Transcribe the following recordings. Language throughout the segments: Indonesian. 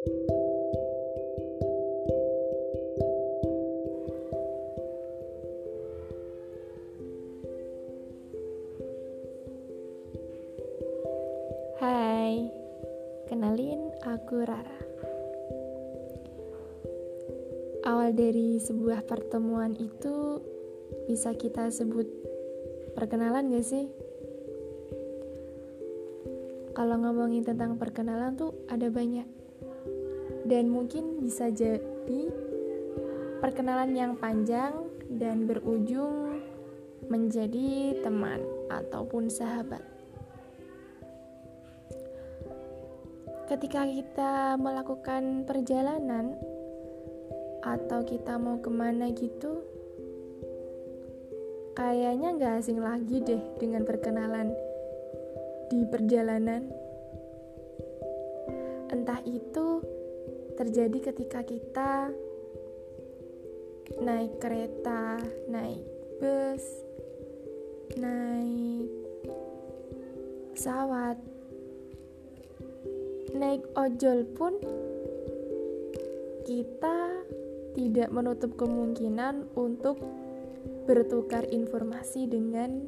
Hai, kenalin aku Rara. Awal dari sebuah pertemuan itu bisa kita sebut perkenalan gak sih? Kalau ngomongin tentang perkenalan tuh ada banyak Dan mungkin bisa jadi perkenalan yang panjang dan berujung menjadi teman ataupun sahabat Ketika kita melakukan perjalanan atau kita mau ke mana gitu kayaknya nggak asing lagi deh dengan perkenalan di perjalanan. Entah itu terjadi ketika kita naik kereta, naik bus, naik pesawat, naik ojol pun kita tidak menutup kemungkinan untuk bertukar informasi dengan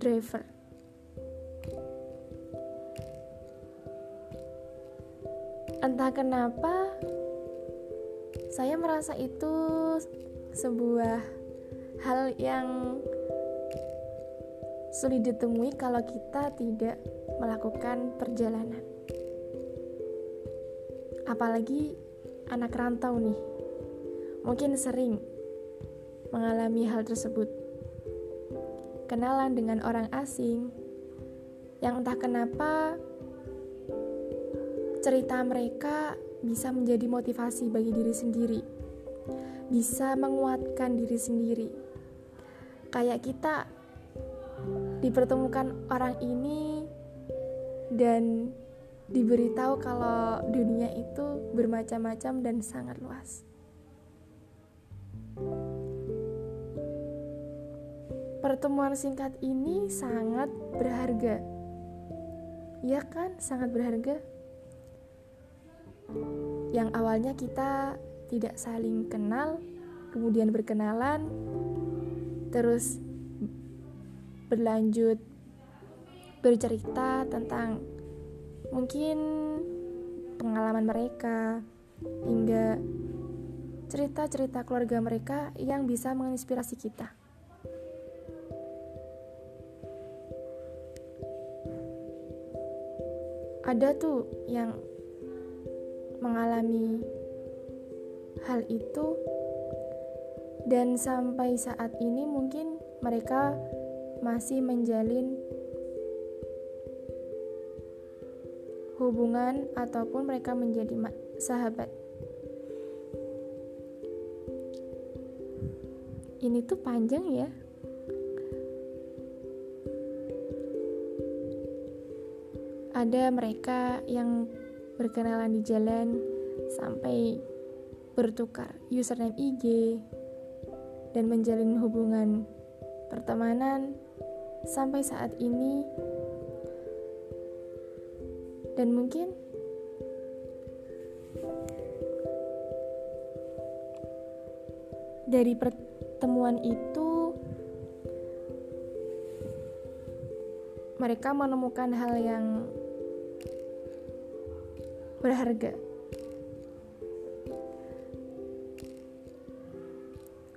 driver. Entah kenapa, saya merasa itu sebuah hal yang sulit ditemui kalau kita tidak melakukan perjalanan. Apalagi anak rantau nih, mungkin sering mengalami hal tersebut. Kenalan dengan orang asing yang entah kenapa cerita mereka bisa menjadi motivasi bagi diri sendiri, bisa menguatkan diri sendiri. Kayak kita dipertemukan orang ini dan diberitahu kalau dunia itu bermacam-macam dan sangat luas. Pertemuan singkat ini sangat berharga. Ya kan, sangat berharga. Yang awalnya kita tidak saling kenal, kemudian berkenalan, terus berlanjut bercerita tentang mungkin pengalaman mereka hingga cerita-cerita keluarga mereka yang bisa menginspirasi kita. ada tuh yang mengalami hal itu dan sampai saat ini mungkin mereka masih menjalin hubungan ataupun mereka menjadi sahabat. Ini tuh panjang ya. ada mereka yang berkenalan di jalan sampai bertukar username IG dan menjalin hubungan pertemanan. Sampai saat ini dan mungkin dari pertemuan itu mereka menemukan hal yang berharga.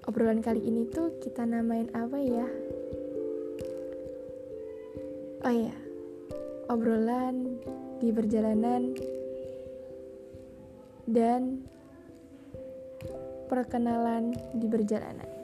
Obrolan kali ini tuh kita namain apa ya? Oh ya, obrolan di perjalanan dan perkenalan di perjalanan.